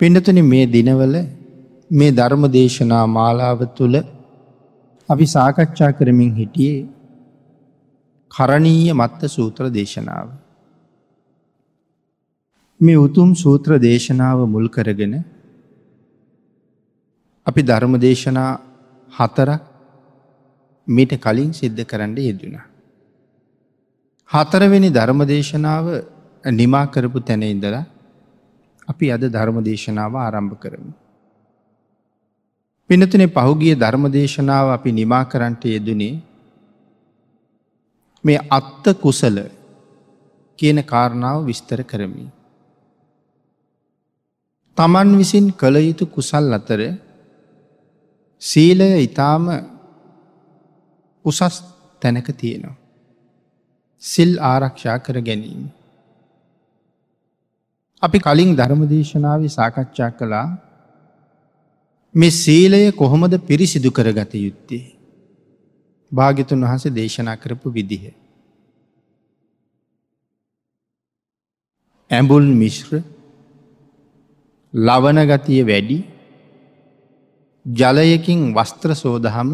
පිඩතුන මේ දිනවල මේ ධර්ම දේශනා මාලාව තුළ අපි සාකච්ඡා කරමින් හිටියේ කරණීය මත්ත සූත්‍ර දේශනාව. මේ උතුම් සූත්‍ර දේශනාව මුල් කරගෙන අපි ධර්ම දේශනා හතරක් මිට කලින් සිද්ධ කරන්න යෙදෙන. හතරවෙනි ධර්ම දේශනාව නිමා කරපු තැන ඉඳලා අපි අද ධර්ම දේශනාව ආරම්භ කරමු. පිනතුනේ පහුගිය ධර්ම දේශනාව අපි නිමා කරන්ට යෙදනේ මේ අත්ත කුසල කියන කාරණාව විස්තර කරමි. තමන් විසින් කළ යුතු කුසල් අතර සීලය ඉතාම උසස් තැනක තියෙනවා. සිල් ආරක්ෂා කර ගැනීම. අපි කලින් ධර්මදේශනාව සාකච්ඡා කළා මේ සීලය කොහොමද පිරිසිදු කරගත යුත්තේ. භාගිතුන් වහස දේශනා කරපු විදිහ. ඇඹුල් මිශ්‍ර ලවනගතිය වැඩි ජලයකින් වස්ත්‍ර සෝදහම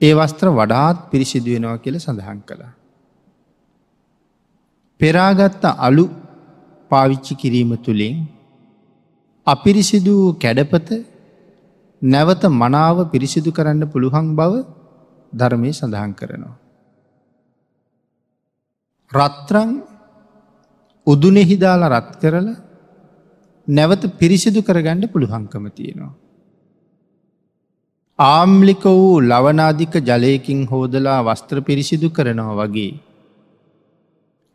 ඒ වස්ත්‍ර වඩාත් පිරිසිදුවෙනවා කියල සඳහන් කළා. පෙරාගත්ත අලු පාවිච්චි කිරීම තුළින් අපිරිසිදු කැඩපත නැවත මනාව පිරිසිදු කරන්න පුළුවන් බව ධර්මය සඳහන් කරනවා. රත්රං උදුනෙහිදාල රත් කරල නැවත පිරිසිදු කරගන්න පුළුවන්කම තියෙනවා. ආම්ලික වූ ලවනාධික ජලයකින් හෝදලා වස්ත්‍ර පිරිසිදු කරනවා වගේ.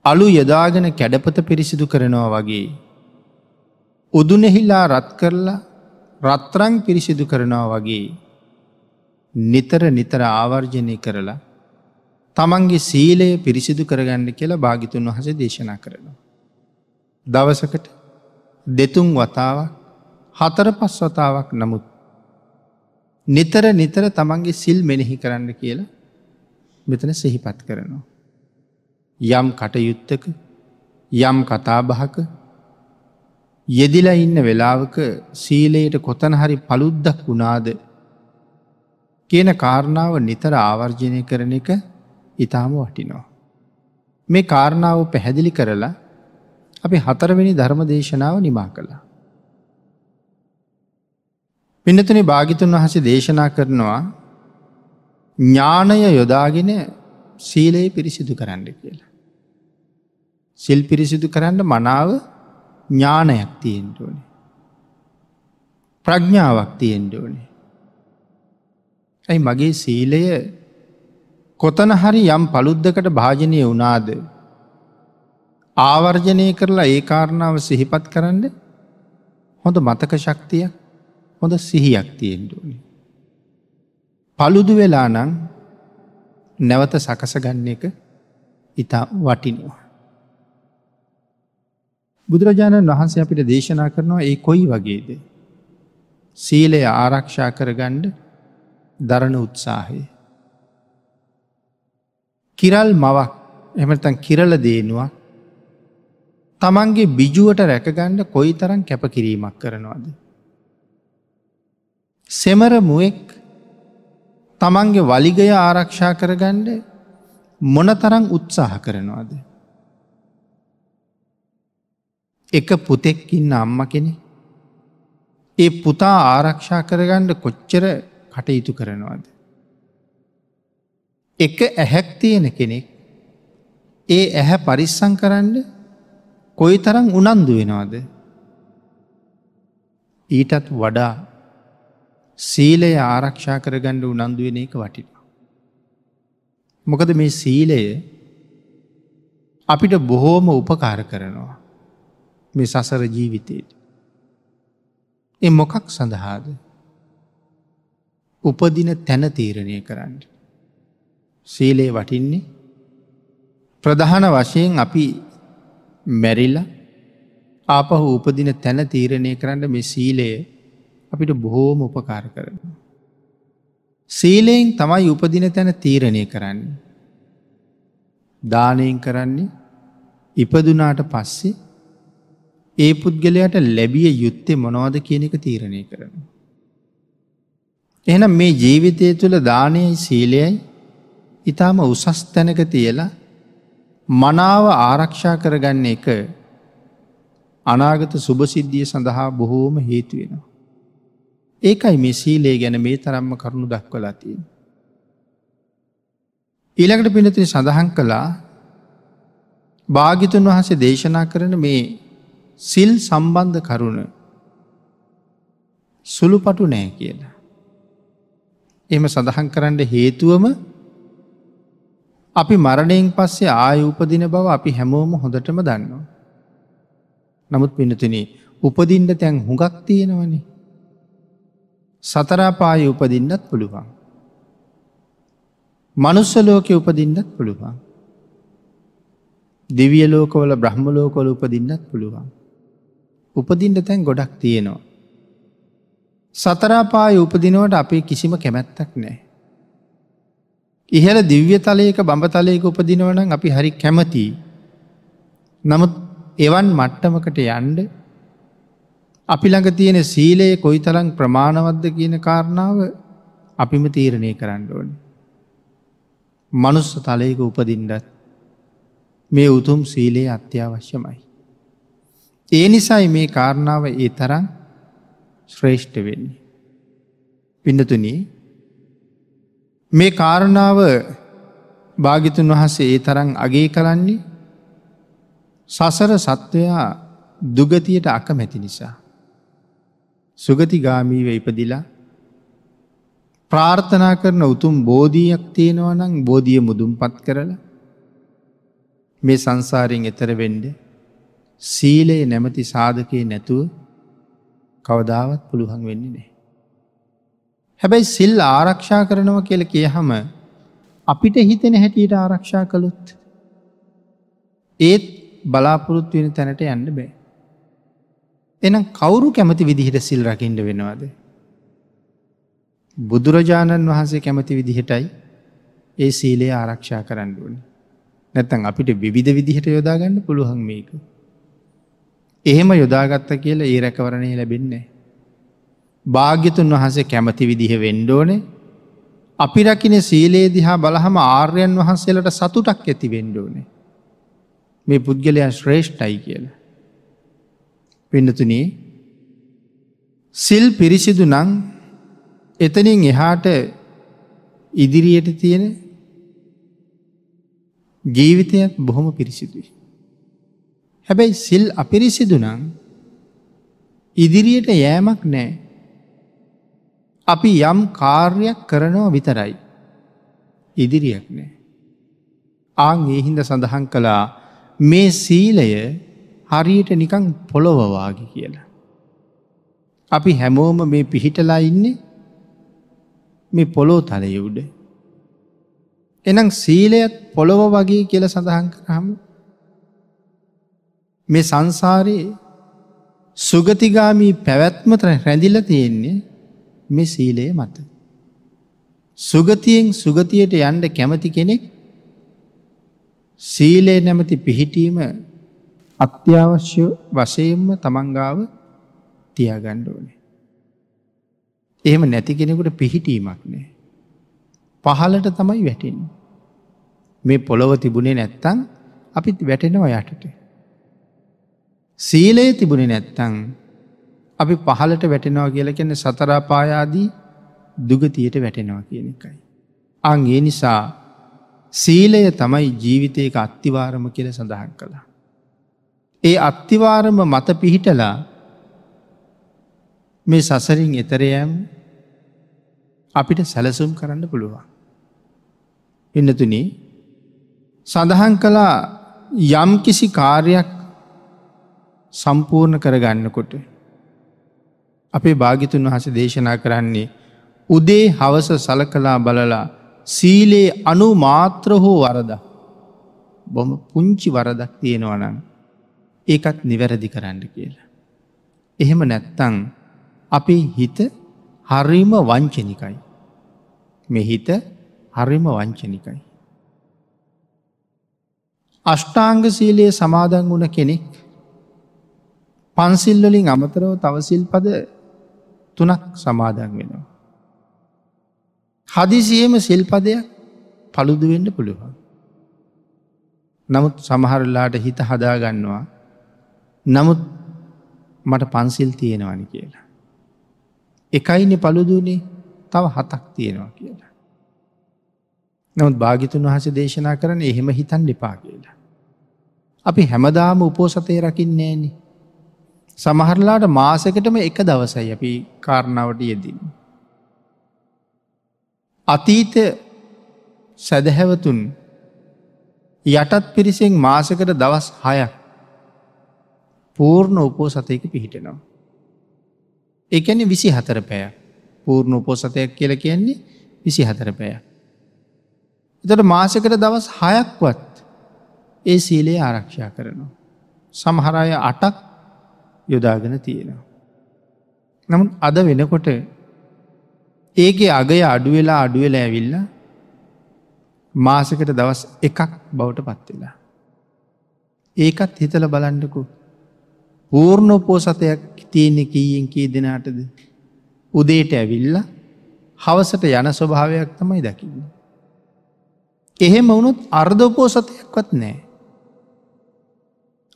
අලු යදාගෙන කැඩපත පිරිසිදු කරනවා වගේ. උදුනෙහිලා රත් කරලා රත්රං පිරිසිදු කරනවා වගේ. නිතර නිතර ආවර්ජනය කරලා තමන්ගේ සීලය පිරිසිදු කරගන්න කියලා භාගිතුන් වහස දේශනා කරනවා. දවසකට දෙතුන් වතාවක් හතර පස් වතාවක් නමුත් නිතර නිතර තමන්ගේ සිල් මෙනෙහි කරන්න කියලා මෙතන සෙහිපත් කරනවා. යම් කටයුත්තක යම් කතාබහක යෙදිලා ඉන්න වෙලාවක සීලයට කොතන හරි පළුද්දක් වුණාද කියන කාරණාව නිතර ආවර්ජනය කරන එක ඉතාම වටිනවා. මේ කාරණාව පැහැදිලි කරලා අපි හතරවෙනි ධර්ම දේශනාව නිමා කළා. පිනතුන භාගිතුන් වහස දේශනා කරනවා ඥානය යොදාගෙන සීලයේ පිරිසිදු කරන්න කියලා. සිල් පිරිසිදු කරන්න මනාව ඥානයක් තියෙන්ට ඕනේ. ප්‍රඥාවක් තියෙන්ට ඕනේ. ඇයි මගේ සීලය කොතන හරි යම් පළුද්දකට භාජනය වනාද ආවර්ජනය කරලා ඒ කාරණාව සිහිපත් කරන්න හොඳ මතක ශක්තියක් හොඳ සිහියක් තියෙන්ටුවනි. පළුදු වෙලා නං නැවත සකස ගන්න එක ඉතා වටිනවා. බුදුරජාණන් වහන්සේ අපිට දේශනා කරනවා ඒ කොයි වගේද. සීලය ආරක්ෂා කරගණ්ඩ දරණ උත්සාහය. කිරල් මවක් එමතන් කිරල දේනුවක් තමන්ගේ බිජුවට රැකගණ්ඩ කොයි තරන් කැපකිරීමක් කරනවාද. සෙමර මුවෙක් තමන්ගේ වලිගය ආරක්ෂා කරගණ්ඩ මොනතරං උත්සාහ කරනවාද. එක පුතෙක්කින්න අම්ම කෙනෙ. ඒ පුතා ආරක්ෂා කරගණ්ඩ කොච්චර කටයුතු කරනවාද. එක ඇහැක් තියෙන කෙනෙක් ඒ ඇහැ පරිස්සං කරන්න කොයි තරම් උනන්දු වෙනවාද. ඊටත් වඩා සීලය ආරක්ෂා කරගණ්ඩ උනන්දුවෙන එක වටිනවා. මොකද මේ සීලය අපිට බොහෝම උපකාර කරනවා. මේ සසර ජීවිතයට. එ මොකක් සඳහාද. උපදින තැන තීරණය කරන්න. සීලේ වටින්නේ ප්‍රධාන වශයෙන් අපි මැරිල්ල ආපහු උපදින තැන තීරණය කරන්න මෙ සීලය අපිට බොහෝම උපකාර කරන. සීලයෙන් තමයි උපදින තැන තීරණය කරන්න. දානයෙන් කරන්නේ ඉපදුනාට පස්සේ ඒ පුද්ගලයට ලැබිය යුත්තේ මොනවද කියන එක තීරණය කරන. එහනම් මේ ජීවිතය තුළ දානයයි සීලයයි ඉතාම උසස් තැනක තියලා මනාව ආරක්ෂා කරගන්න එක අනාගත සුභසිද්ධිය සඳහා බොහෝම හේතුවෙනවා. ඒකයි මේ සීලේ ගැන මේ තරම්ම කරුණු දක්වලා තියෙන. ඊළඟට පිනතින සඳහන් කළා භාගිතුන් වහසේ දේශනා කරන මේ සිල් සම්බන්ධ කරුණ සුළුපටු නෑ කියලා. එම සඳහන් කරන්න හේතුවම අපි මරණයෙන් පස්සේ ආය උපදින බව අපි හැමෝම හොඳටම දන්නවා. නමුත් පිනතුන උපදින්ට තැන් හුඟක් තියෙනවනේ. සතරාපාය උපදින්නත් පුළුවන්. මනුස්සලෝක උපදින්නත් පුළුවන්. දෙවිය ලෝකවල බ්‍රහ්මලෝකොල උපදින්නත් පුළුවන්. උපදින්ට තැන් ගොඩක් තියෙනවා. සතරාපාය උපදිනවට අපේ කිසිම කැමැත්තක් නෑ. ඉහල දිව්‍ය තලයක බඹතලයක උපදිනවනම් අපි හරි කැමතියි. නමුත් එවන් මට්ටමකට යන්ඩ අපි ළඟ තියෙන සීලයේ කොයි තරං ප්‍රමාණවද්ද කියන කාරණාව අපිම තීරණය කරන්න ඕන. මනුස්ස තලයක උපදින්ඩත් මේ උතුම් සීලයේ අත්‍යවශ්‍යමයි. ඒ නිසයි මේ කාරණාව ඒ තරන් ශ්‍රේෂ්ඨ වෙන්නේ. පිඩතුනී මේ කාරණාව භාගිතුන් වහසේ ඒ තරන් අගේ කරන්නේ සසර සත්වයා දුගතියට අකමැති නිසා. සුගතිගාමීව ඉපදිලා ප්‍රාර්ථනා කරන උතුම් බෝධීයක් තියෙනවනං බෝධිය මුදුම් පත් කරලා මේ සංසාරයෙන් එතර වෙන්ඩ සීලයේ නැමති සාධකයේ නැතුව කවදාවත් පුළුවන් වෙන්නේ නෑ. හැබැයි සිල් ආරක්ෂා කරනව කියල කියහම අපිට හිතෙන හැටියට ආරක්ෂා කළුත්. ඒත් බලාපොරොත්තු වෙන තැනට යන්න බෑ. එනම් කවුරු කැමති විදිහට සිල් රකිින්ට වෙනවාද. බුදුරජාණන් වහන්සේ කැමති විදිහටයි ඒ සීලේ ආරක්ෂා කරන්න ඕනි. නැත්තන් අපිට විවිධ විදිහට යොදාගන්න පුළුවන් මේක. එහෙම යොදාගත්ත කියලා ඒ රැකවරණය ලැබෙන්නේ. භාග්‍යතුන් වහන්සේ කැමති විදිහ වෙන්ඩෝනේ අපි රකින සීලේ දිහා බලහම ආර්යන් වහන්සේලට සතුටක් ඇති වෙන්ඩෝනේ. මේ පුද්ගලයන් ශ්‍රේෂ්ඨයි කියලා. පිඩතුනේ සිල් පිරිසිදු නං එතනින් එහාට ඉදිරියට තියෙන ජීවිතයක් බොහොම පිරිසිදුයි. හැබැයි සිල් අපිරිසිදු නං ඉදිරියට යෑමක් නෑ. අපි යම් කාර්යක් කරනවා විතරයි. ඉදිරියක් නෑ. ආං ඒහින්ද සඳහන් කළා මේ සීලය හරියට නිකං පොළොවවාගේ කියලා. අපි හැමෝම මේ පිහිටලා ඉන්නේ මේ පොලෝ තලය උඩ. එනම් සීලයත් පොළොව වගේ කියල සඳහන් කරහම මේ සංසාරයේ සුගතිගාමී පැවැත්මත රැඳිල තියෙන්නේ මේ සීලය මත. සුගතියෙන් සුගතියට යන්ඩ කැමති කෙනෙක් සීලේ නැමති පිහිටීම අත්‍යවශ්‍ය වසයෙන්ම තමන්ගාව තියාගණ්ඩ ඕනේ. එහෙම නැති කෙනෙකුට පිහිටීමක් නෑ. පහලට තමයි වැටෙන්. මේ පොළොව තිබුණේ නැත්තං අපිත් වැටෙනවා යටට. සීලයේ තිබුණේ නැත්තං අපි පහලට වැටෙනවා කියල කියන්න සතරාපායාදී දුගතියට වැටෙනවා කියන එකයි. අංගේ නිසා සීලය තමයි ජීවිතයක අත්තිවාරම කියල සඳහන් කළා. ඒ අත්තිවාරම මත පිහිටලා මේ සසරින් එතරයම් අපිට සැලසුම් කරන්න පුළුවන්. එන්නතුන සඳහන් කළා යම් කිසි කාර්යක් සම්පූර්ණ කරගන්නකොට අපේ භාගිතුන් වහස දේශනා කරන්නේ උදේ හවස සලකලා බලලා සීලේ අනු මාත්‍ර හෝ වරද බොම පුංචි වරදක් තියෙනවනන් ඒකත් නිවැරදි කරන්න කියලා. එහෙම නැත්තං අපේ හිත හරිම වංචනිකයි. මෙ හිත හරිම වංචනිකයි. අෂ්ටාංග සීලයේ සමාදන් වුණ කෙනෙක් පන්සිල්වලින් අමතරව තවසිල් පද තුනක් සමාදන් වෙනවා. හදිසියම සිල්පදයක් පළුදුවෙන්ඩ පුළුවන්. නමුත් සමහරල්ලාට හිත හදාගන්නවා නමුත් මට පන්සිල් තියෙනවනි කියලා. එකයිනෙ පළුදුනේ තව හතක් තියෙනවා කියලා. නමුත් භාගිතුන් වහස දේශනා කරන එහෙම හිතන් දෙපා කියලා. අපි හැමදාම උපෝසතය රකින්නේන. සමහරලාට මාසකටම එක දවසයි අපි කාරණාවට යෙදින්. අතීත සැදහැවතුන් යටත් පිරිසෙන් මාසකට දවස් හයක් පූර්ණ උපෝසතයක පිහිටෙනවා. එකන විසි හතර පැය පූර්ණ උපෝසතයක් කියල කියන්නේ විසි හතර පැය. එතට මාසකට දවස් හයක්වත් ඒ සීලේ ආරක්ෂා කරනවා. සමහරය අටක් යොදාගෙන තියෙනවා. නමුත් අද වෙනකොට ඒගේ අගය අඩුවෙලා අඩුවෙල ඇවිල්ල මාසකට දවස් එකක් බවට පත්වෙලා. ඒකත් හිතල බලන්ඩකු පූර්ණ පෝසතයක් තියෙනෙ කීයෙන් කී දෙනාටද උදේට ඇවිල්ල හවසට යන ස්වභාවයක් තමයි දකින්න. එහෙම වුණුත් අර්ධපෝසතයක්වත් නෑ.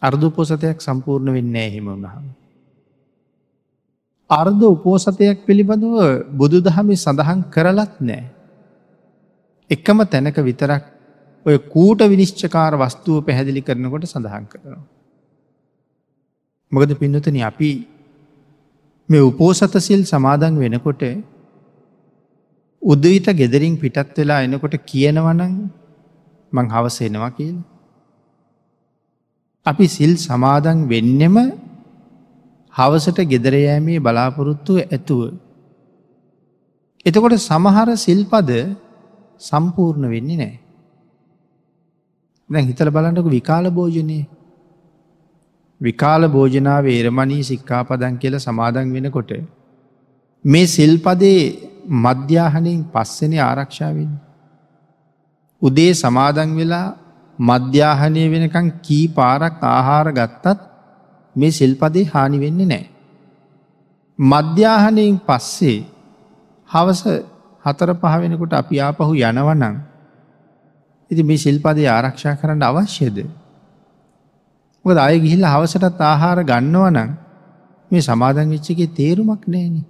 අර්ධපෝසතයක් සම්පූර්ණ වෙන්න එහෙම වුණහම. අර්ධ උපෝසතයක් පිළිබඳව බුදු දහමි සඳහන් කරලත් නෑ. එකම තැනක විතරක් ඔය කූට විනිශ්චකාර වස්තුව පැහැදිලි කරනකොට සඳහන් කරනවා. මොකද පින්නතන අපි මේ උපෝසතසිල් සමාදන් වෙනකොට උදවිත ගෙදරින් පිටත් වෙලා එනකොට කියනවනං මං හවස එනවා කියල. අපි සිල් සමාදන් වෙන්නෙම හවසට ගෙදරයෑමේ බලාපොරොත්තුව ඇතුව. එතකොට සමහර සිල්පද සම්පූර්ණ වෙන්නේ නෑ. දැ හිතල බලන්නක විකාල භෝජනය විකාල භෝජනාව ඒරමණී සික්කාපදන් කියල සමාදන් වෙනකොට මේ සිල්පදේ මධ්‍යාහනයෙන් පස්සෙන ආරක්ෂාවෙන්. උදේ සමාදන් වෙලා මධ්‍යාහනය වෙනකං කී පාරක් ආහාර ගත්තත් මේ සිල්පදේ හානි වෙන්නේ නෑ. මධ්‍යාහනයෙන් පස්සේ හවස හතර පහවෙනකොට අපි ආපහු යනවනං ඉති මේ සිල්පදේ ආරක්ෂා කරන්න අවශ්‍යද. මොකද අය ගිහිල්ල හවසටත් ආහාර ගන්නවනං මේ සමාදන් වෙච්චගේ තේරුමක් නෑනේ.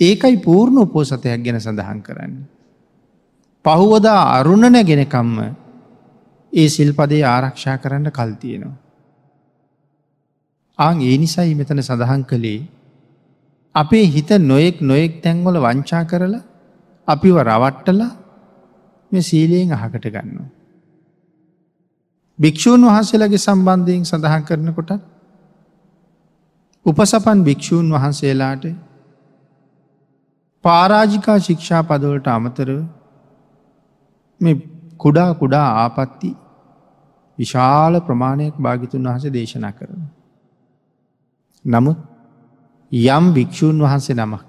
ඒකයි පූර්ණ උපෝසතයක් ගැන සඳහන් කරන්න. පහුවදා අරුණ නැගෙනකම්ම ඒ සිල්පදේ ආරක්ෂා කරන්න කල්තියෙනවා. ආං ඒ නිසයි මෙතන සඳහන් කළේ අපේ හිත නොයෙක් නොයෙක් තැන්වල වංචා කරලා අපිව රවට්ටලා මේ සීලයෙන් අහකට ගන්නවා. භික්‍ෂූන් වහන්සේලගේ සම්බන්ධයෙන් සඳහන් කරනකොට උපසපන් භික්‍ෂූන් වහන්සේලාට පාරාජිකා ශික්ෂා පදවලට අමතරව මේ කුඩා කුඩා ආපත්ති විශාල ප්‍රමාණයක් භාගිතුන් වහස දේශනා කරන. නමුත් යම් භික්‍ෂූන් වහන්සේ නමක්.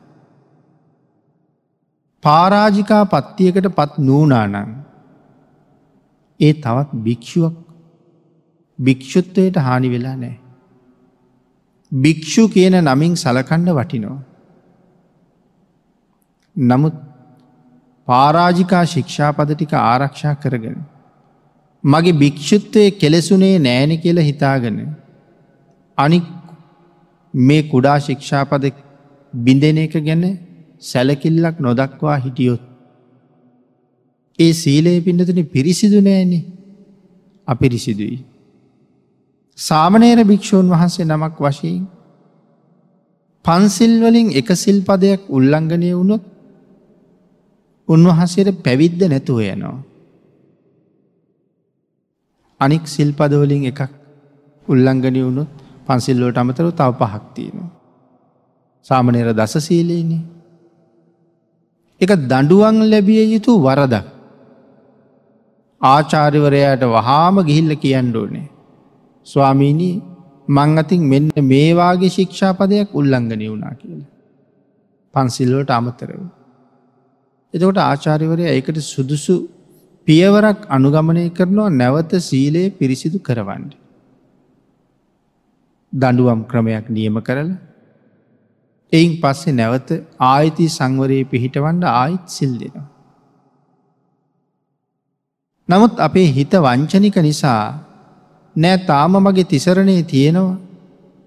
පාරාජිකා පත්තියකට පත් නූනානං ඒ තවත් භික්‍ෂුවක් භික්‍ෂුත්වයට හානි වෙලා නෑ. භික්‍ෂු කියන නමින් සලකණ්ඩ වටිනවා. නමුත් පාරාජිකා ශික්ෂාපද ටික ආරක්ෂා කරගෙන. මගේ භික්‍ෂුත්වය කෙලෙසුනේ නෑන කියල හිතාගෙන. අනික් මේ කුඩා ශික්ෂාපද බිඳෙන එක ගැන සැලකිල්ලක් නොදක්වා හිටියොත්. ඒ සීලයේ පිඩතුන පිරිසිදු නෑනෙ අපිරිසිදුයි. සාමනේර භික්‍ෂූන් වහන්සේ නමක් වශයෙන් පන්සිල්වලින් එක සිල්පදයක් උල්ලංඝනය වුණොත් උන්වහන්සේට පැවිද්ද නැතුව යනවා. අනික් සිල්පදවලින් එකක් උල්ලංඝනය වුණුත් පන්සිල්ලෝට අමතරව තව පහක්තියනවා. සාමනයර දසසීලේනේ. එක දඩුවන් ලැබිය යුතු වරදක්. ආචාරිවරයාට වහාම ගිහිල්ල කියන්න ඕනේ. ස්වාමීණී මං අතින් මෙන්න මේවාගේ ශික්ෂාපදයක් උල්ලංඝනය වුණා කියල. පන්සිල්ලෝට අමතරව. එතකොට ආචාරිවරය ඒකට සුදුසු පියවරක් අනුගමනය කරනවා නැවත සීලයේ පිරිසිදු කරවන්ඩ. දඩුවම් ක්‍රමයක් නියම කරල එයින් පස්සේ නැවත ආයිති සංවරයේ පිහිටවන්ඩ ආයිත් සිල් දෙෙනවා. නමුත් අපේ හිත වංචනික නිසා නෑ තාම මගේ තිසරණය තියෙනවා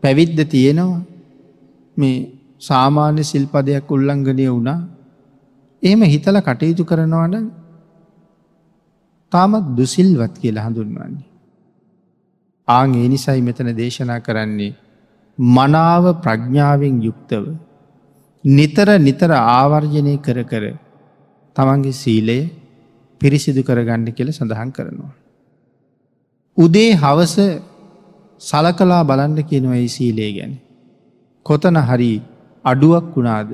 පැවිද්ද තියෙනවා මේ සාමාන්‍ය සිල්පදයක් උල්ලංඝනය වුණා එහෙම හිතල කටයුතු කරනවාට තාමත් දුසිල්වත් කියලා හඳුන්වන්නේ. ආං ඒ නිසයි මෙතන දේශනා කරන්නේ මනාව ප්‍රඥාවෙන් යුක්තව නිතර නිතර ආවර්ජනය කර කර තමන්ගේ සීලය පිරිසිදු කරගන්න කියල සඳහන් කරනවා. උදේ හවස සලකලා බලන්න කියනවයි සීලේ ගැන. කොතන හරි අඩුවක් වුණාද.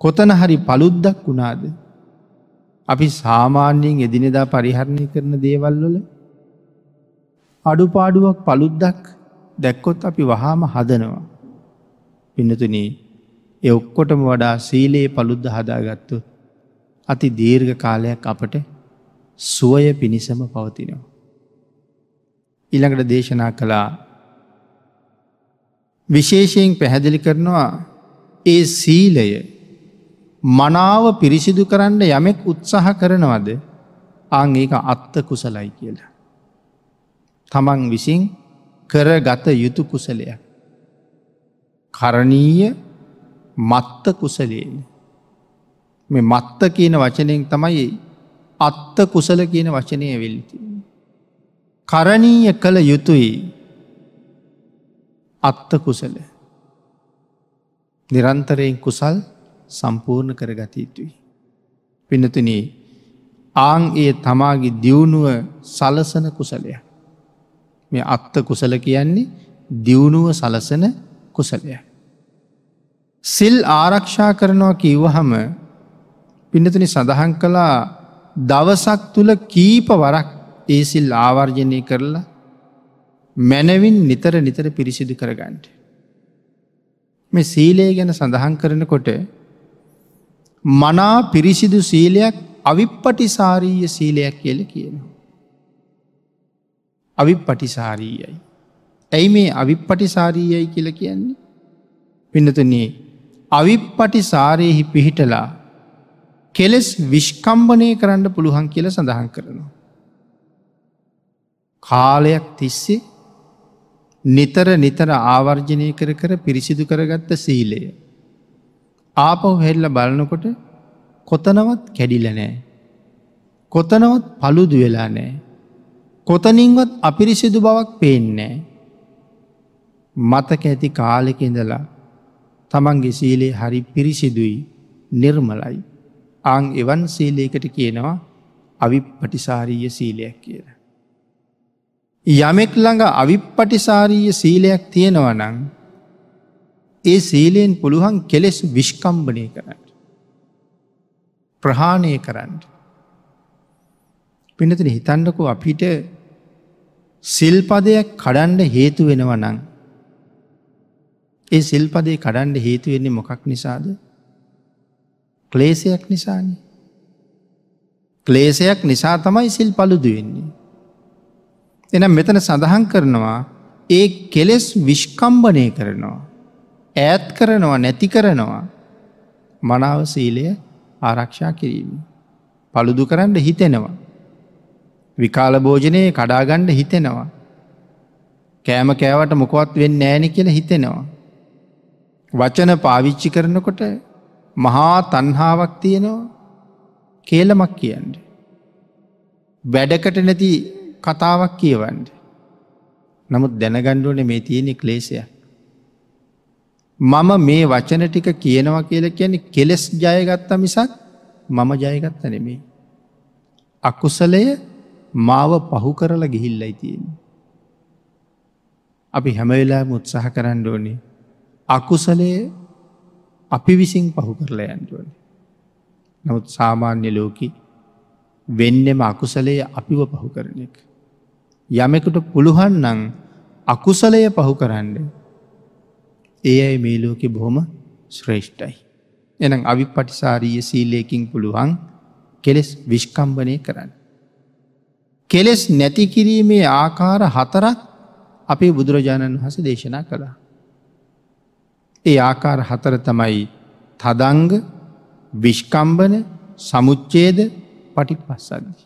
කොතන හරි පළුද්දක් වුණාද. අපි සාමාන්‍යයෙන් එදිනෙදා පරිහරණය කරන දේවල්වල අඩුපාඩුවක් පළුද්දක් දැක්කොත් අපි වහාම හදනවා. පින්නතුන එ ඔක්කොටම වඩා සීලයේ පළුද්ධ හදාගත්තු. අති දීර්ඝ කාලයක් අපට සුවය පිණිසම පවතිනවා. ඉළඟට දේශනා කළා විශේෂයෙන් පැහැදිලි කරනවා ඒ සීලය මනාව පිරිසිදු කරන්න යමෙක් උත්සාහ කරනවද ආං ඒක අත්ත කුසලයි කියලා. තමන් විසින් කරගත යුතු කුසලයක්. කරණීය මත්ත කුසලයෙන්. මේ මත්ත කියන වචනයෙන් තමයි අත්ත කුසල කියන වචනය වෙල්ති. කරණීය කළ යුතුයි අත්ත කුසල. නිරන්තරයෙන් කුසල් සම්පූර්ණ කරගත යුතුයි. පිනතුනේ ආං ඒ තමාගේ දියුණුව සලසන කුසලයක්. මේ අත්ත කුසල කියන්නේ දියුණුව සලසන කුසලය. සිල් ආරක්ෂා කරනවා කිව්වහම පිනතුනි සඳහන් කළා දවසක් තුළ කීප වරක් ඒ සිල් ආවර්ජනය කරලා මැනවින් නිතර නිතර පිරිසිදු කරගන්නට. මේ සීලේ ගැන සඳහන් කරනකොට මනා පිරිසිදු සීලයක් අවිප්පටිසාරීය සීලයක් කියල කියනවා. අවිප්පටිසාරීයයි. ඇයි මේ අවිප්පටිසාරීයයි කියල කියන්නේ. පිනතුන්නේ අවිප්පටිසාරයෙහි පිහිටලා කෙලෙස් විශ්කම්බනය කරන්න පුළුවන් කියල සඳහන් කරනවා. කාලයක් තිස්සේ නිතර නිතර ආවර්ජනය කර කර පිරිසිදු කරගත්ත සීලය. ආපහු හෙල්ල බලනකොට කොතනවත් කැඩිල නෑ. කොතනවත් පළුදු වෙලා නෑ. කොතනින්වත් අපිරිසිදු බවක් පේන්නේ. මතක ඇති කාලෙක ඉඳලා තමන්ගේ සීලේ හරි පිරිසිදුයි නිර්මලයි. අං එවන් සීලයකට කියනවා අවිප්පටිසාරීය සීලයක් කියල. යමෙක් ළඟ අවිප්පටිසාරීය සීලයක් තියෙනවනං ඒ සීලයෙන් පුළුවන් කෙලෙස් විශ්කම්භනය කරන්න. ප්‍රහාණය කරන්න. පිනතින හිතන්නකෝ අපිට සිල්පදයක් කඩන්ඩ හේතු වෙනවනං. ඒ සිල්පදේ කඩන්ඩ හේතු වෙන්නේ මොකක් නිසාද. ක්ලේසයක් නිසාන. ක්ලේසයක් නිසා තමයි සිල් පළුදු වෙන්නේ. එනම් මෙතන සඳහන් කරනවා ඒ කෙලෙස් විශ්කම්භනය කරනවා. ඈත් කරනවා නැති කරනවා මනාව සීලය ආරක්ෂා කිරීම. පළුදු කරන්න හිතෙනවා. විකාල භෝජනයේ කඩාගණ්ඩ හිතෙනවා. කෑම කෑවට මොකොත් වෙන්න ෑනි කියල හිතෙනවා. වචන පාවිච්චි කරනකොට මහා තන්හාාවක් තියෙනවා කේලමක් කියන්ට. වැඩකට නැති කතාවක් කියවන්ට. නමුත් දැනගණ්ඩුවන මේ තියෙනෙ ක්ලේසය. මම මේ වචන ටික කියනවා කියල කියන්නේ කෙලෙස් ජයගත්ත මිසක් මම ජයගත්ත නෙමේ. අකුසලය මාව පහු කරලා ගිහිල්ලයි තියෙන. අපි හැමවෙලා උත්සාහ කරන්න ඕනේ අකුසලය අපි විසින් පහු කරලා යන්ටුවන. නමුත් සාමාන්‍ය ලෝකි වෙන්නෙම අකුසලය අපිව පහු කරන එක. යමෙකුට පුළුවන් නං අකුසලය පහු කරන්න ඒ අයි මේ ලෝකෙ බොහොම ශ්‍රේෂ්ඨයි. එනම් අවි පටිසාරීය සීලයකින් පුළුවන් කෙලෙස් විශ්කම්භනය කරන්න. කෙලෙස් නැති කිරීමේ ආකාර හතරක් අපේ බුදුරජාණන් වහස දේශනා කළා. ඒ ආකාර හතර තමයි තදංග විශ්කම්බන සමුච්චේද පටි පස්සද්දි.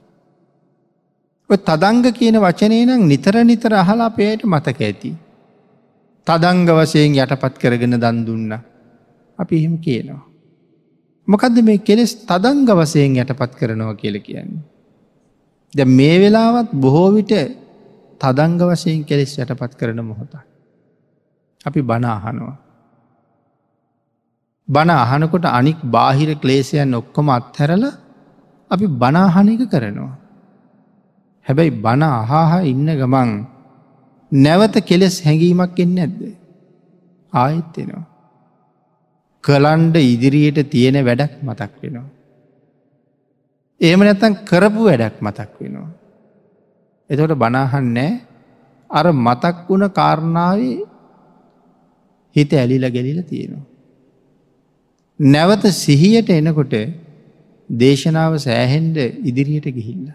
තදංග කියන වචනය නම් නිතර නිතර අහලා පේයට මතක ඇති. තදංග වසයෙන් යටපත් කරගෙන දන් දුන්න. අපි එහෙම කියනවා. මොකද මේ කෙලෙස් තදංග වසයෙන් යටපත් කරනවා කියල කියන්නේ. ද මේ වෙලාවත් බොහෝ විට තදංග වසයෙන් කෙලෙස් යටපත් කරන මොහොත. අපි බනාහනවා. බණ අහනකොට අනික් බාහිර ක්ලේසියන් ඔක්කොම අත්හැරල අපි බනාහනක කරනවා. හැබැයි බණ අහාහා ඉන්න ගමන් නැවත කෙලෙස් හැඟීමක් එන්න ඇද්ද. ආයත්තෙනවා. කලන්ඩ ඉදිරියට තියෙන වැඩක් මතක් වෙනවා. ඒම නැතන් කරපු වැඩක් මතක් වෙනවා. එතොට බනාහන්නෑ අර මතක් වුණ කාරණාවේ හිත ඇලිල ගැලිල තියෙනවා. නැවත සිහියට එනකොට දේශනාව සෑහෙන්ඩ ඉදිරියට ගිහිල්ල.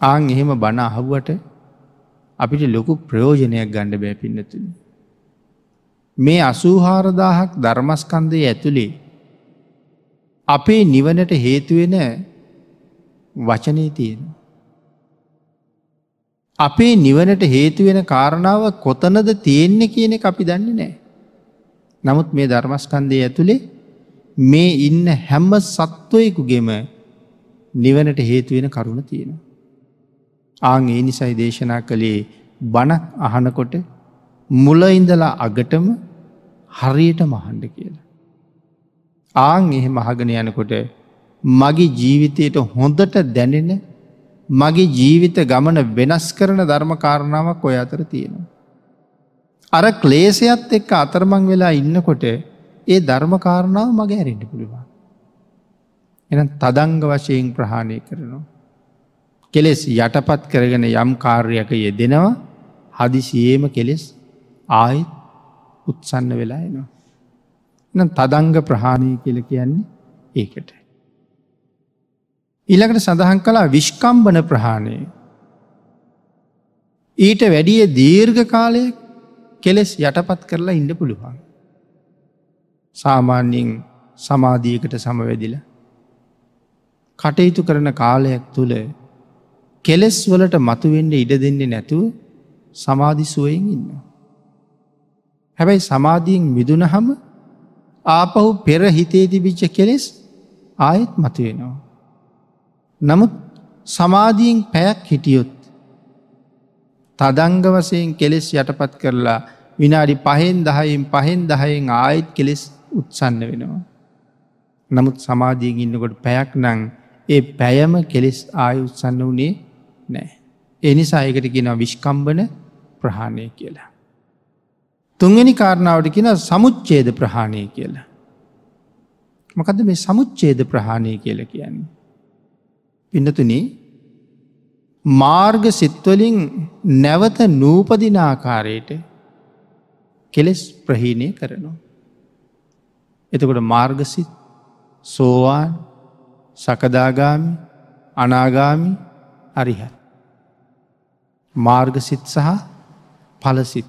ආං එහෙම බණ අහුවට අපිට ලොකු ප්‍රයෝජනයක් ගණ්ඩ බෑ පින්නතුනි. මේ අසූහාරදාහක් ධර්මස්කන්දය ඇතුළේ අපේ නිවනට හේතුවෙන වචනය තියෙන. අපේ නිවනට හේතුවෙන කාරණාව කොතනද තියෙන්නේ කියන අපි දන්නේ නෑ. නමුත් මේ ධර්මස්කන්දය ඇතුළේ මේ ඉන්න හැම්ම සත්වයකුගෙම නිවනට හේතුවෙන කරුණ තියෙනවා. ආං ඒ නිසයි දේශනා කළේ බණක් අහනකොට මුල ඉඳලා අගටම හරියට මහන්ඩ කියලා. ආං එහෙ මහගෙන යනකොට මගේ ජීවිතයට හොඳට දැනෙන මගේ ජීවිත ගමන වෙනස් කරන ධර්මකාරණාවක් ඔය අතර තියෙනවා. අර ක්ලේසයත් එක්ක අතරමං වෙලා ඉන්නකොට ඒ ධර්මකාරණාව මග හැරෙන්ට පුළුවන්. එන තදංග වශයෙන් ප්‍රහාණය කරනවා. කෙලෙස් යටපත් කරගෙන යම් කාර්යක යෙදෙනවා හදිසියේම කෙලෙස් ආයත් උත්සන්න වෙලා එනවා. එනම් තදංග ප්‍රහාණය කියල කියන්නේ ඒකට. ඊළඟට සඳහන් කලා විශ්කම්බන ප්‍රහාණය. ඊට වැඩිය දීර්ඝ කාලයක් කෙලෙස් යටපත් කරලා ඉන්න පුළුවන්. සාමාන්‍යයෙන් සමාධියකට සමවැදිල. කටයුතු කරන කාලයක් තුළ කෙලෙස් වලට මතුවෙන්ඩ ඉඩ දෙන්නේ නැතුව සමාධි සුවයෙන් ඉන්න. හැබැයි සමාධීෙන් මිදුනහම ආපහු පෙර හිතේ තිබිච්ච කෙලෙස් ආයෙත් මතුවෙනවා. නමුත් සමාධීෙන් පැයක් හිටියොත් තදංග වසයෙන් කෙලෙස් යටපත් කරලා විනාඩි පහෙන් දහයෙන් පහෙන් දහයෙන් ආයිත් කෙලෙස් උත්සන්න වෙනවා. නමුත් සමාධීග ඉන්නකොට පැයක් නං ඒ පැයම කෙලෙස් ආය උත්සන්න වනේ නෑ. එනිසා එකට කියෙන විශ්කම්බන ප්‍රහාණය කියලා. තුන්ගනි කාරණාවට කියෙන සමුච්චේද ප්‍රහාණය කියලා. මකද මේ සමුච්චේද ප්‍රහාණය කියල කියන්නේ. පින්නතුනේ මාර්ග සිත්වලින් නැවත නූපදිනාකාරයට කෙලෙස් ප්‍රහීණය කරනවා. එතකොට මාර්ගසිත් සෝවාන් සකදාගාමි අනාගාමි අරිහත්. මාර්ගසිත් සහ පලසිත්.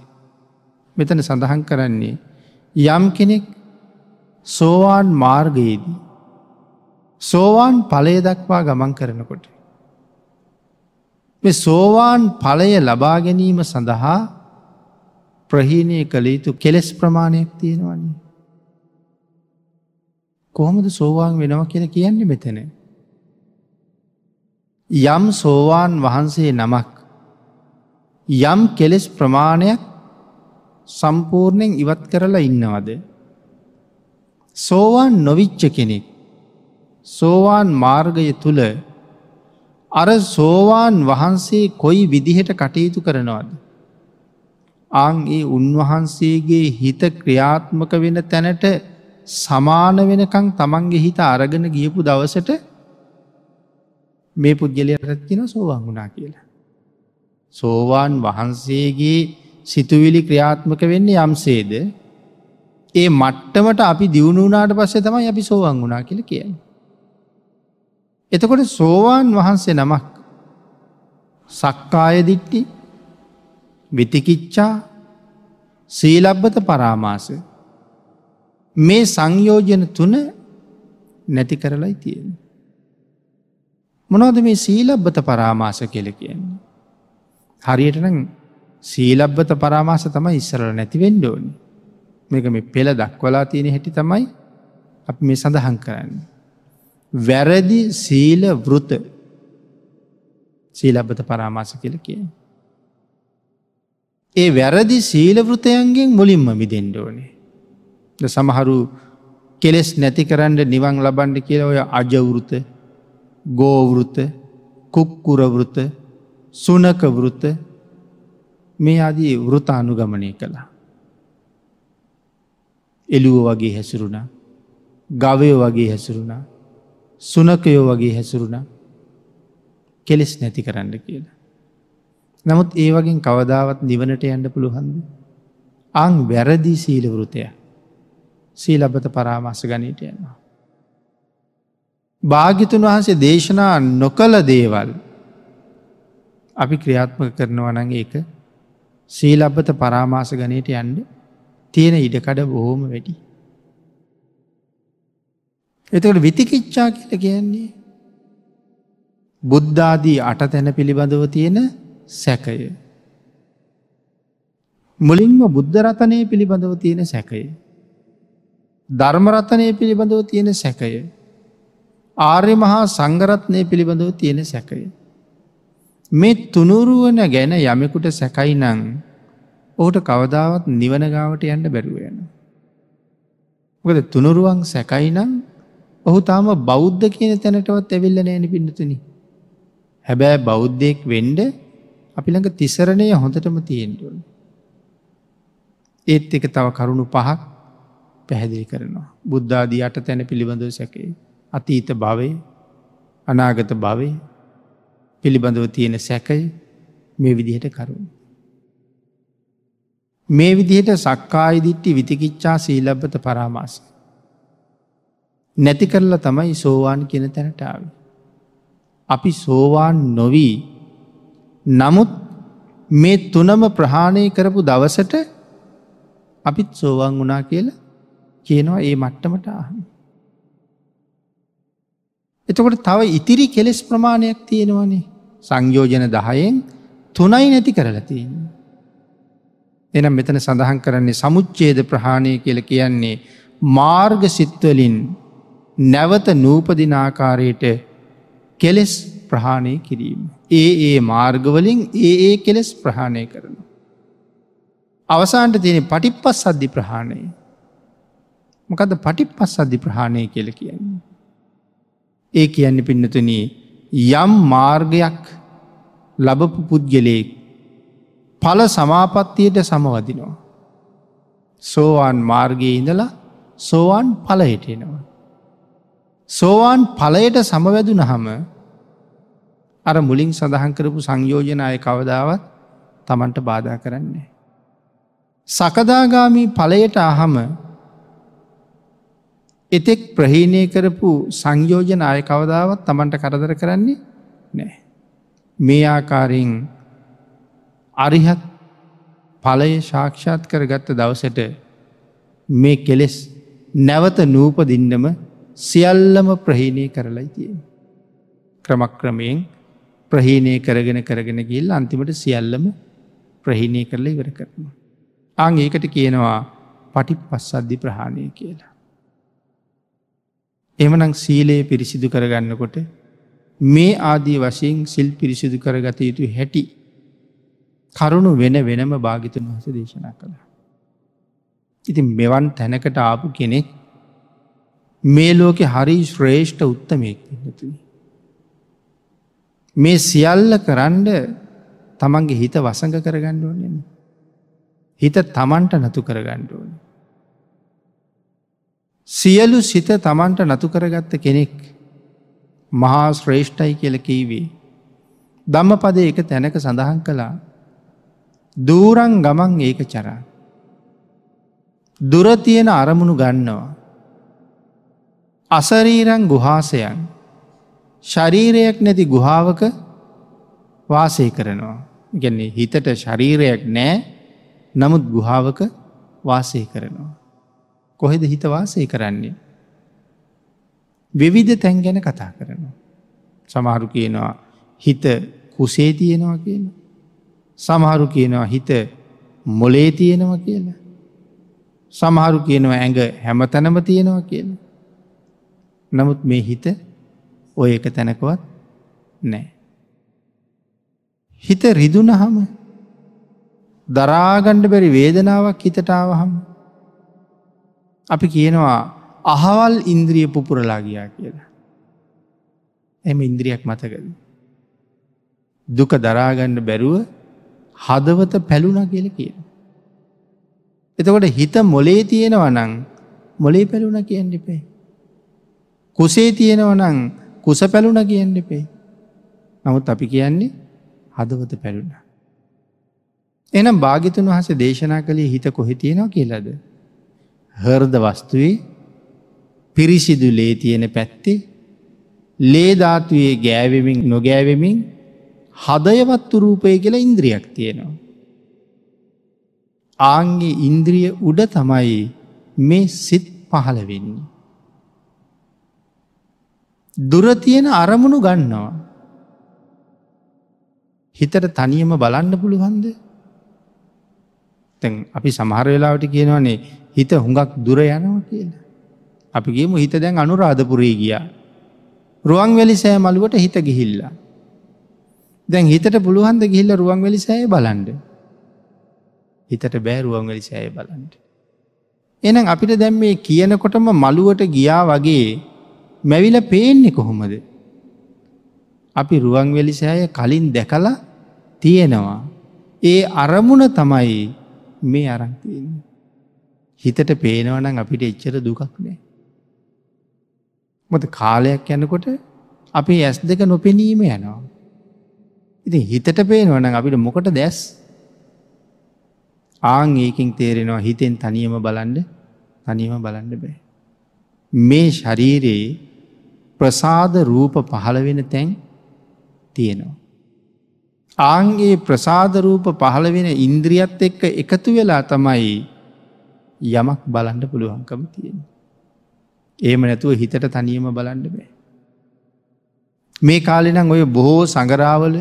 මෙතන සඳහන් කරන්නේ යම් කෙනෙක් සෝවාන් මාර්ගයේදී. සෝවාන් පලය දක්වා ගමන් කරනකොට. මේ සෝවාන් පලය ලබා ගැනීම සඳහා ප්‍රහීණය කළ යුතු කෙලෙස් ප්‍රමාණයක් තියෙනවන්නේ. කොහොමද සෝවාන් වෙනව කියල කියන්නේ මෙතන. යම් සෝවාන් වහන්සේ නමක් යම් කෙලෙස් ප්‍රමාණයක් සම්පූර්ණයෙන් ඉවත් කරලා ඉන්නවද. සෝවාන් නොවිච්ච කෙනෙක් සෝවාන් මාර්ගය තුළ අර සෝවාන් වහන්සේ කොයි විදිහට කටයුතු කරනවද. අං ඒ උන්වහන්සේගේ හිත ක්‍රියාත්මක වෙන තැනට සමාන වෙනකං තමන්ගේ හිත අරගෙන ගියපු දවසට මේ පුද්ගලයටත් කියෙන සෝවන් වුණා කියලා. සෝවාන් වහන්සේගේ සිතුවිලි ක්‍රියාත්මක වෙන්නේ යම්සේද ඒ මට්ටමට අපි දියුණුනාට පස්සේ තමයි අපි සෝවන් වුණා කියල කියන්න. එතකොට සෝවාන් වහන්සේ නමක් සක්කාය දිට්ටි විතිකිච්චා සීලබ්බත පරාමාස මේ සංයෝජන තුන නැති කරලයි තියෙන. මොනවද මේ සීලබ්බත පරාමාස කෙල කියන්නේ. හරියට නම් සීලබ්බත පරාමාස තමයි ඉස්සරල නැතිවෙන්ඩ ඕනි මේක මේ පෙළ දක්වලා තියෙන හැටි තමයි අප මේ සඳහන් කරන්න. වැරදි සීල වෘත සීලබ්බත පරාමාස කියල කිය. ඒ වැරදි සීලවෘතයන්ගෙන් මුලින්ම මිදෙන්ඩ ඕනේ. සමහරු කෙලෙස් නැති කරන්න නිවන් ලබන්ඩ කියල ඔය අජවෘත ගෝවෘත කුක්කුරවෘත සුනකවෘත මේ අදී වෘත අනුගමනය කළා. එළුව වගේ හැසිරුණ ගවය වගේ හැසිරුණා සුනකයෝ වගේ හැසිරුණ කෙලෙස් නැති කරන්න කියලා. නමුත් ඒ වගේ කවදාවත් නිවනට යන්න පුළුවන්ද. අං වැරදි සීලවෘතය සීලබත පරාමස ගනීට යනවා. භාගිතුන් වහන්සේ දේශනා නොකළ දේවල් අපි ක්‍රියාත්මක කරනවා නගේ එක සීලබ්බත පරාමාස ගනයට යන්ඩ තියෙන ඉඩකඩ බොහෝම වැඩි. එතකට විතිකිච්චා කියල කියන්නේ බුද්ධාදී අට තැන පිළිබඳව තියෙන සැකය. මුලින්ම බුද්ධරතනය පිළිබඳව තියෙන සැකය. ධර්මරතනය පිළිබඳව තියෙන සැකය. ආර්ය මහා සංගරත්නය පිළිබඳව තියෙන සැකය. මේ තුනුරුවන ගැන යමෙකුට සැකයි නං ඕට කවදාවත් නිවන ගාවට යන්න බැරුව යන. මොකද තුනුරුවන් සැකයි නම් ඔහු තාම බෞද්ධ කියන තැනටවත් ඇවිල්ල නෑන පින්නතුනි. හැබැයි බෞද්ධයෙක් වෙන්ඩ අපි ළඟ තිසරණය හොඳටම තියෙන්ටුවන. ඒත් එක තව කරුණු පහක් පැහැදිලි කරනවා. බුද්ධාදී අට තැන පිළිබඳව සැකේ. අතීත භවය අනාගත භවය පිළිබඳව තියෙන සැකය මේ විදිහට කරුණු. මේ විදිහට සක්කායි දිට්ටි විතිකිච්චා සීලබ්බත පරාමාස. නැති කරලා තමයි සෝවාන් කියන තැනටාව. අපි සෝවාන් නොවී නමුත් මේ තුනම ප්‍රහාණය කරපු දවසට අපිත් සෝවන් වනා කියලා කියනවා ඒ මට්ටමට අහන්න. එතකොට තව ඉතිරි කෙලෙස් ප්‍රමාණයක් තියෙනවනේ සංයෝජන දහයෙන් තුනයි නැති කරලා තියෙන. එනම් මෙතන සඳහන් කරන්නේ සමුච්චේද ප්‍රහාණය කියල කියන්නේ මාර්ග සිත්වලින් නැවත නූපදිනාකාරයට කෙලෙස් ප්‍රහාණය කිරීම. ඒ ඒ මාර්ගවලින් ඒ ඒ කෙලෙස් ප්‍රහාණය කරන. අවසාන්ට තියෙන පටිප්පස් සද්ධි ප්‍රහාණය. මොකද පටිප්පස් සද්ධි ප්‍රහාණය කියල කියන්නේ. ඒ කියන්න පින්නතුන යම් මාර්ගයක් ලබපු පුද්ගලයෙක් පල සමාපත්තියට සමවදිනවා. සෝවාන් මාර්ගය ඉඳලා සෝවාන් පලහිටෙනවා. සෝවාන් පලයට සමවැදුන හම අර මුලින් සඳහන් කරපු සංයෝජනය කවදාවත් තමන්ට බාධා කරන්නේ. සකදාගාමී පලයට අහම එතෙක් ප්‍රහීණය කරපු සංයෝජන අය කවදාවත් තමන්ට කරදර කරන්නේ නෑ. මේ ආකාරයෙන් අරිහත් පලය ශාක්ෂාත් කරගත්ත දවසට මේ කෙලෙස් නැවත නූපදින්නම සියල්ලම ප්‍රහීණය කරලයි තියෙන. ක්‍රමක්‍රමයෙන් ප්‍රහීණය කරගෙන කරගෙන ගිල් අන්තිමට සියල්ලම ප්‍රහීණය කරලා ඉවර කරනවා. අං ඒකට කියනවා පටිප් පස්සද්ධි ප්‍රහාණය කියලා. එමනං සීලයේ පිරිසිදු කරගන්නකොට මේ ආදී වශයෙන් සිල් පිරිසිදු කරගත යුතු හැටි කරුණු වෙන වෙනම භාගිතන් වහස දේශනා කළ. ඉතින් මෙවන් තැනකට ආපු කෙනෙක් මේ ලෝකෙ හරි ශ්‍රේෂ්ඨ උත්තමයෙක් නතුයි. මේ සියල්ල කරන්ඩ තමන්ගේ හිත වසඟ කරගණ්ඩ ඕනෙන. හිත තමන්ට නතු කරගණ්ඩ ඕන. සියලු සිත තමන්ට නතු කරගත්ත කෙනෙක් මහා ශ්‍රේෂ්ඨයි කියල කීවේ. දම්ම පද එක තැනක සඳහන් කළා දූරං ගමන් ඒක චරා. දුරතියෙන අරමුණු ගන්නවා. අසරීරං ගුහාසයන් ශරීරයක් නැති ගුහාවක වාසය කරනවා. ගැන්නේ හිතට ශරීරයක් නෑ නමුත් ගුහාවක වාසය කරනවා. කොහෙද හිත වාසය කරන්නේ. විවිධ තැන් ගැන කතා කරනවා. සමහරු කියනවා හිත කුසේ තියෙනවා කියන. සමහරු කියනවා හිත මොලේ තියෙනවා කියලා. සමහරු කියනවා ඇඟ හැමතැනම තියෙනවා කියලා. නමුත් මේ හිත ඔය එක තැනකවත් නෑ. හිත රිදුනහම දරාගණ්ඩ බැරි වේදනාවක් හිතටාවහම. අපි කියනවා අහවල් ඉන්ද්‍රිය පුපුරලා ගියා කියලා. එම ඉන්ද්‍රියක් මතකද. දුක දරාගණ්ඩ බැරුව හදවත පැලුණ කියල කියන. එතකොට හිත මොලේ තියෙනව නං මොලේ පැලුණ කියන්න එපේ. කුසේ තියෙනව නං කුස පැලුණ කියන්න එපේ. නමුත් අපි කියන්නේ හදවත පැලුණ. එනම් භාගිතුන් වහස දේශනා කළේ හිත කොහෙ තියෙනවා කියලද. හර්ද වස්තුවේ පිරිසිදු ලේ තියෙන පැත්තේ ලේධාතුවේ ගෑවෙමින් නොගෑවෙමින් හදයවත්තු රූපය කියලා ඉන්ද්‍රියක් තියෙනවා. ආංගේ ඉන්ද්‍රිය උඩ තමයි මේ සිත් පහළ වෙන්නේ. දුරතියෙන අරමුණු ගන්නවා. හිතට තනියම බලන්න පුළුවන්ද තැන් අපි සමහර වෙලාවට කියනවනේ හිත හුඟක් දුර යනවා කියලා. අපිගේම හිත දැන් අනුරාධපුරේ ගියා. රුවන් වැලි සෑ මළුවට හිත ගිහිල්ලා. දැන් හිතට පුළුවන්ද ගිහිල්ල රුවන් වැලි සෑය බලන්ඩ. හිතට බෑ රුවන් වැලි සෑය බලන්ට. එනම් අපිට දැම් මේ කියනකොටම මළුවට ගියා වගේ මැවිල පේන්නේ කොහොමද. අපි රුවන්වෙලි සෑය කලින් දැකලා තියෙනවා. ඒ අරමුණ තමයි මේ අරන්තියෙන්. හිතට පේනවනම් අපිට එච්චර දුකක් නෑ. මොද කාලයක් යනකොට අපි ඇස් දෙක නොපෙනීම යනවා. ඉති හිතට පේනවනම් අපිට මොකට දැස් ආං ඒකින් තේරෙනවා හිතෙන් තනියම බලන්ඩ තනියම බලන්න බෑ. මේ ශරීරයේ ප්‍රසාද රූප පහළ වෙන තැන් තියෙනවා. ආන්ගේ ප්‍රසාදරූප පහළ වෙන ඉන්ද්‍රියත් එක්ක එකතු වෙලා තමයි යමක් බලන්ඩ පුළුවන්කම තියෙන. ඒම නැතුව හිතට තනියම බලන්ඩ බෑ. මේ කාලෙනම් ඔය බොහෝ සඟරාවල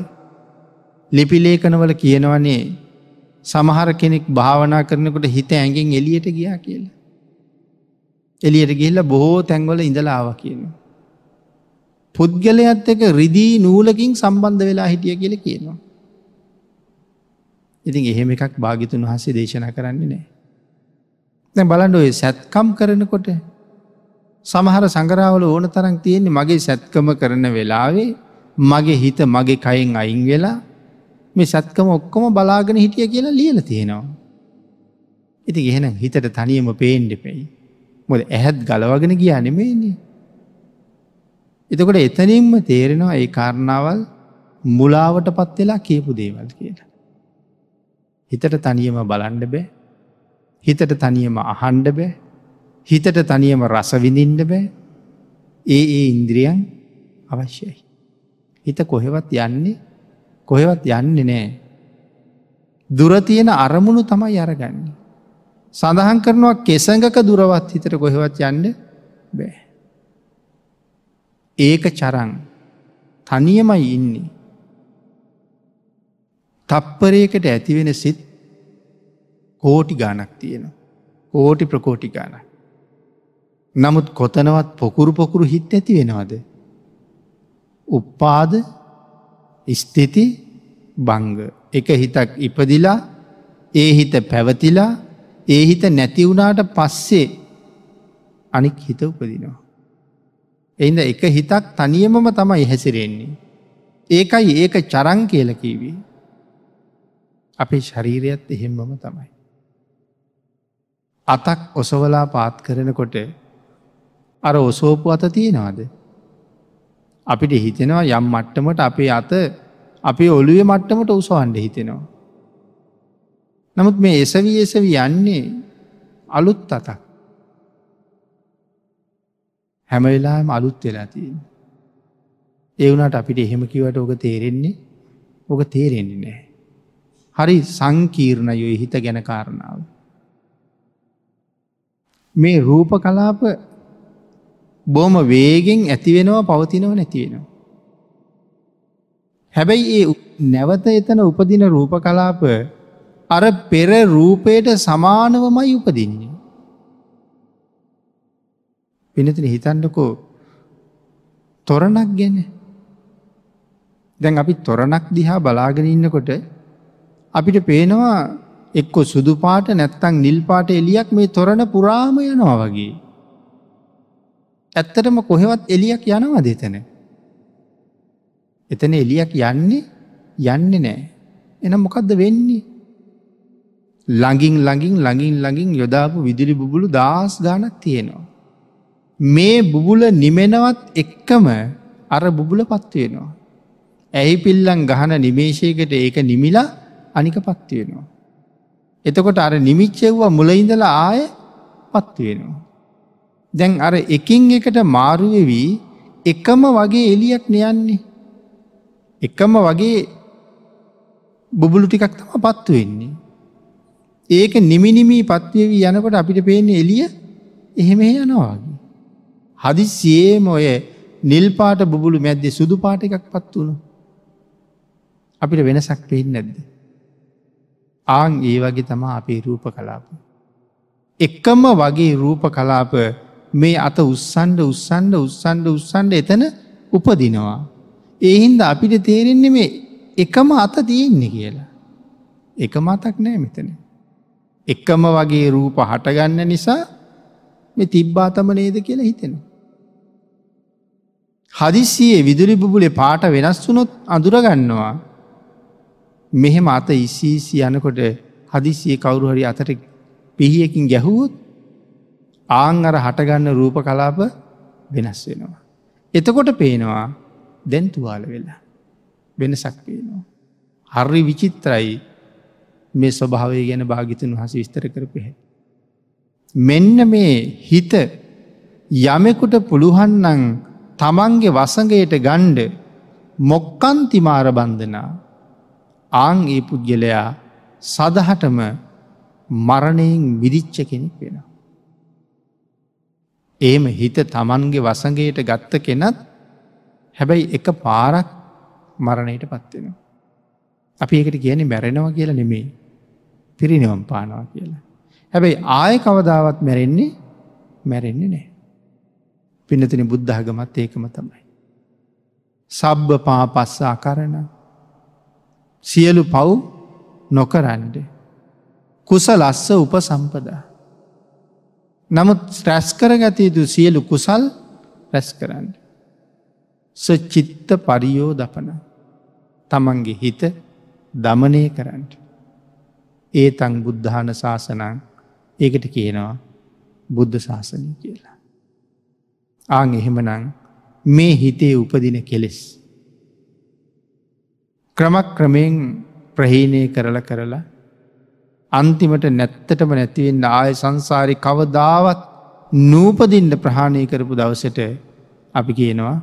ලිපිලේකනවල කියනවනේ සමහර කෙනෙක් භාවනා කරනකොට හිත ඇඟෙන් එලියට ගියා කියලා. එලියට ගිල්ල බොහෝ තැන්වල ඉඳලාව කියනවා. පුද්ගලයත් එක රිදී නූලකින් සම්බන්ධ වෙලා හිටිය කියල කියනවා. ඉතින් එහෙම එකක් භාගිතුන් වහසේ දේශනා කරන්නේ නෑ. දැ බලන්ඩ ඔය සැත්කම් කරනකොට සමහර සඟරාවල ඕන තරන් තියෙන්නේ මගේ සැත්කම කරන වෙලාවේ මගේ හිත මගේ කයින් අයින් වෙලා මේ සත්කම ඔක්කොම බලාගෙන හිටිය කියලා ලියල තියෙනවා. ඉති එහෙන හිතට තනියම පේන්ඩෙපෙයි. මොද ඇහැත් ගලවගෙන ගියා නෙමේන්නේ. එතකොට එතනින්ම තේරෙනවා ඒ කාරණාවල් මුලාවට පත්වෙලා කියපු දේවල් කියලා. හිතට තනියම බලන්ඩ බෑ හිතට තනියම අහන්ඩ බෑ හිතට තනියම රසවිඳින්ඩ බෑ ඒ ඒ ඉන්ද්‍රියන් අවශ්‍යයි. හිත කොහෙවත් යන්නේ කොහෙවත් යන්නේ නෑ. දුරතියෙන අරමුණු තමයි අරගන්නේ. සඳහන් කරනවා කෙසඟක දුරවත් හිතට කොහෙවත් යන්න බෑ. ඒක චරං තනියමයි ඉන්නේ. තප්පරයකට ඇතිවෙන සිත් කෝටි ගානක් තියෙන. කෝටි ප්‍රකෝටි ගානක්. නමුත් කොතනවත් පොකුරු පොකුරු හිත් ඇති වෙනවද. උප්පාද ස්තිති බංග එක හිතක් ඉපදිලා ඒ හිත පැවතිලා ඒ හිත නැතිවුණාට පස්සේ අනික් හිත උපදිනවා. එයිද එක හිතක් තනියමම තමයි හැසිරෙන්නේ. ඒකයි ඒක චරං කියලකීවී. අපේ ශරීරයත් එහෙම්මම තමයි. අතක් ඔසවලා පාත් කරනකොට අර ඔසෝපු අත තියෙනවාද. අපිට හිතෙනවා යම් මට්ටමට අපේ අත අපේ ඔළුවේ මට්ටමට උසවන්ඩ හිතෙනවා. නමුත් මේ එසවී එසවි යන්නේ අලුත් අතක්. හැමවෙලාම අලුත් වෙලා තියෙන්. ඒ වුණට අපිට එහෙම කිවට ඕක තේරෙන්නේ ඕක තේරෙන්නේ නෑ. හරි සංකීර්ණයොයි හිත ගැන කාරණාව. මේ රූප කලාප බොහම වේගෙන් ඇතිවෙනවා පවතිනව නැතිවෙනවා. හැබැයි ඒ නැවත එතන උපදින රූප කලාප අර පෙර රූපයට සමානවමයි උපදින්නේ. පිනතින හිතන්නකෝ තොරණක් ගැන දැන් අපි තොරණක් දිහා බලාගෙන ඉන්නකොට අපිට පේනවා එක්කො සුදු පාට නැත්තං නිල් පාට එලියක් මේ තොරණ පුරාම යනවා වගේ. ඇත්තටම කොහෙවත් එලියක් යනවා දෙතන. එතන එලියක් යන්නේ යන්නේ නෑ. එන මොකක්ද වෙන්නේ. ළඟින් ළඟින් ළඟින් ළඟින් යොදාපු විදිලි බුබුලු දස් ගානක් තියෙනවා. මේ බුබුල නිමෙනවත් එක්කම අර බුබුල පත්වයෙනවා. ඇහි පිල්ලන් ගහන නිමේශයකට ඒක නිමිලා අනික පත්වයෙනවා. එතකොට අර නිමිච්චෙව්වා මුලඉඳලා ආය පත්වයෙනවා. දැන් අර එකින් එකට මාරුවවී එකම වගේ එලියක් නයන්නේ. එකම වගේ බුබුලු ටිකක් තම පත්තු වෙන්නේ. ඒක නිමිනිමී පත්වවී යනකොට අපිට පේන්නේ එලිය එහෙම යනවාගේ. හදිසියේම ඔය නිල් පාට බුබුලු මැද්දේ සුදු පාට එකක් පත් වුණු. අපිට වෙනසක් පේෙන් නැද්ද. ආං ඒ වගේ තමා අපේ රූප කලාප. එක්කම වගේ රූප කලාප මේ අත උත්සන්ඩ උත්සන්ඩ උත්සන්ඩ උත්සන්ඩ එතන උපදිනවා. ඒහින්ද අපිට තේරෙන්නේ මේ එකම අත තියෙන්නේ කියලා. එක මතක් නෑ මෙතන. එක්කම වගේ රූප හටගන්න නිසා මේ තිබ්බාතම නේද කියලා හිතෙනවා. හදිසියේ විදුලි බුබුලේ පාට වෙනස් වුනොත් අඳුරගන්නවා මෙහෙම අත ඉස්සීසි යනකොට හදිසිය කවුරු හරි අතට පිහියකින් ගැහුවොත් ආං අර හටගන්න රූප කලාප වෙනස් වෙනවා. එතකොට පේනවා දැන්තුවාල වෙලා වෙනසක් පේනවා. හරි විචිත්‍රයි මේ ස්වභාවය ගැන භාගිතන් වහස විස්තර කරපෙහැ. මෙන්න මේ හිත යමෙකුට පුළුහන්නන් තමන්ගේ වසඟයට ගණ්ඩ මොක්කන්තිමාර බන්ධනා ආං ඒ පුද්ගලයා සදහටම මරණයෙන් විදිච්ච කෙනෙක් වෙන. ඒම හිත තමන්ගේ වසඟයට ගත්ත කෙනත් හැබැයි එක පාරක් මරණයට පත්වෙනවා. අපි එකට කියන මැරෙනවා කියලා නෙමේ පිරිනිවම් පානවා කියලා. හැබැයි ආය කවදාවත් මැරෙන්නේ මැරෙන්නේ නෑ. පිනතින බුද්ධහගමත් ඒකම තමයි. සබ්බ පාපස්සා කරන සියලු පව් නොකරන්ඩ. කුස ලස්ස උපසම්පදා. නමුත් රැස් කරගත යුතු සියලු කුසල් රැස් කරන්න. සචිත්ත පරියෝ දපන තමන්ගේ හිත දමනය කරන්නට. ඒ තං බුද්ධාන ශාසනං ඒකට කියනවා බුද්ධ ශාසනය කියලා. ආං එහෙමනං මේ හිතේ උපදින කෙලෙස්. ක්‍රමක් ක්‍රමයෙන් ප්‍රහීනය කරල කරලා අන්තිමට නැත්තටම නැතිවෙන්න ආය සංසාරි කවදාවත් නූපදින්ට ප්‍රහාණය කරපු දවසට අපි කියනවා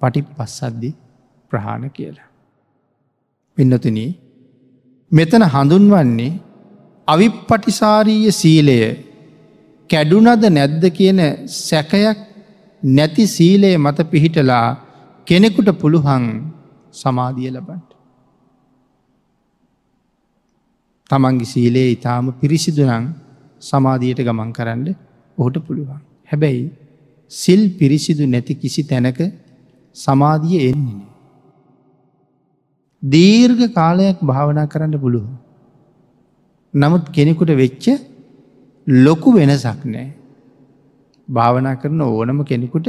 පටි පස්සද්දි ප්‍රහාණ කියලා. පින්නතුන මෙතන හඳුන්වන්නේ අවිප්පටිසාරීය සීලය කැඩුනද නැද්ද කියන සැකයක් නැති සීලය මත පිහිටලා කෙනෙකුට පුළුහන් සමාධිය ලබන්ට. තමන්ගේ සීලේ ඉතාම පිරිසිදුනං සමාධියයට ගමන් කරන්න ඔහුට පුළුවන්. හැබැයි සිල් පිරිසිදු නැති කිසි තැනක සමාධිය එන්නේ. දීර්ඝ කාලයක් භාවනා කරන්න පුළුව. නමුත් කෙනෙකුට වෙච්ච ලොකු වෙනසක් නෑ. භාවනා කරන ඕනම කෙනෙකුට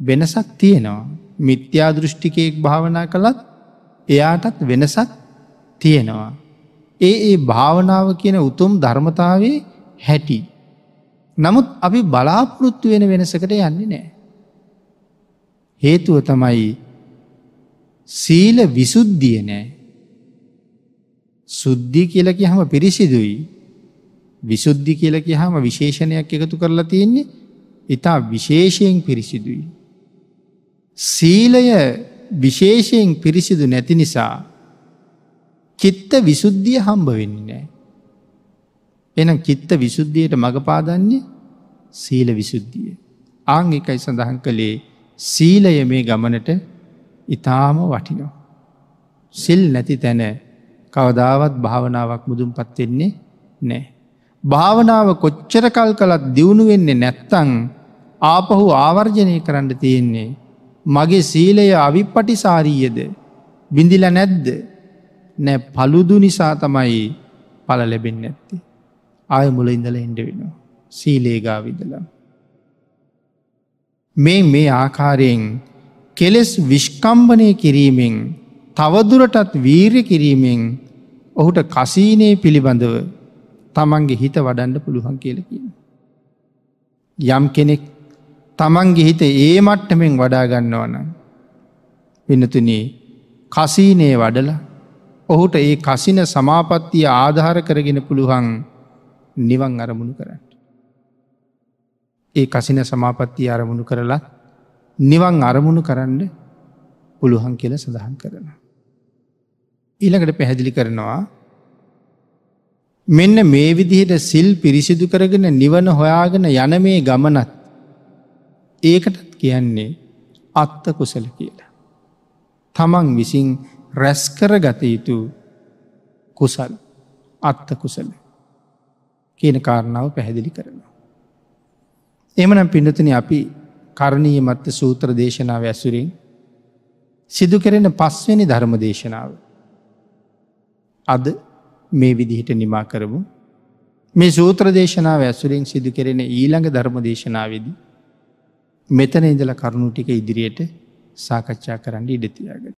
වෙනසක් තියෙනවා. මිත්‍යා දෘෂ්ටිකයෙක් භාවනා කළත් එයාටත් වෙනසක් තියෙනවා. ඒ ඒ භාවනාව කියන උතුම් ධර්මතාවේ හැටි. නමුත් අපි බලාපොරොත්තු වෙන වෙනසකට යන්නේ නෑ. හේතුව තමයි සීල විසුද්ධිය නෑ. සුද්ධි කියලකි හම පිරිසිදුයි. විසුද්ධි කියලකි හම විශේෂණයක් එකතු කරලා තියෙන්නේ ඉතා විශේෂයෙන් පිරිසිදුයි. සීලය විශේෂයෙන් පිරිසිදු නැති නිසා චිත්ත විසුද්ධිය හම්බ වෙන්නේ නෑ. එනම් චිත්ත විසුද්ධියයට මඟ පාදන්නේ සීල විසුද්ධිය. ආං එකයි සඳහන් කළේ සීලය මේ ගමනට ඉතාම වටිනෝ. සිල් නැති තැන කවදාවත් භාවනාවක් මුදුම් පත්වෙන්නේ නෑ. භාවනාව කොච්චර කල් කළත් දියුණු වෙන්නේ නැත්තං ආපහු ආවර්ජනය කරන්න තියෙන්නේ. මගේ සීලය අවිපටිසාරීයද බිඳිල නැද්ද නෑ පළුදු නිසා තමයි පල ලැබෙන් නැත්ති. ආය මුල ඉඳල එන්ඩ වෙනවා. සීලේගා විදලා. මේ මේ ආකාරයෙන් කෙලෙස් විශ්කම්භනය කිරීමෙන් තවදුරටත් වීර්ය කිරීමෙන් ඔහුට කසීනය පිළිබඳව තමන්ගේ හිත වඩන්ඩ පුළුවන් කියලකින්. යම් කෙනෙක් තමන්ගේ හිත ඒ මට්ටමෙන් වඩාගන්නවන. පිනතුනේ කසීනය වඩල ඔහුට ඒ කසින සමාපත්තිය ආධාර කරගෙන පුළුවන් නිවන් අරමුණු කරන්න. ඒ කසින සමාපත්තිය අරමුණු කරලත් නිවන් අරමුණු කරන්න පුළුවන් කියල සඳහන් කරන. ඊළඟට පැහැදිලි කරනවා මෙන්න මේ විදිහට සිල් පිරිසිදු කරගෙන නිවන හොයාගෙන යන මේ ගමනත් ඒකටත් කියන්නේ අත්ත කුසල කියලා. තමන් විසින් රැස්කර ගත යුතු කුසල් අත්ත කුසල කියන කාරණාව පැහැදිලි කරනවා. එමනම් පිඩතන අපි කරණීය මත්ත සූත්‍ර දේශනාව ඇසුරින් සිදු කෙරෙන පස්වනි ධර්ම දේශනාව. අද මේ විදිහට නිමා කරමු. මේ සූත්‍ර දේශනාව ඇසුරින් සිදු කෙරෙන ඊළඟ ධර්ම දේශනාවේදී මෙතන ඉඳල කරුණු ටික ඉදිරියට සාකච්ඡා කරන්න ඉඩතියාගට.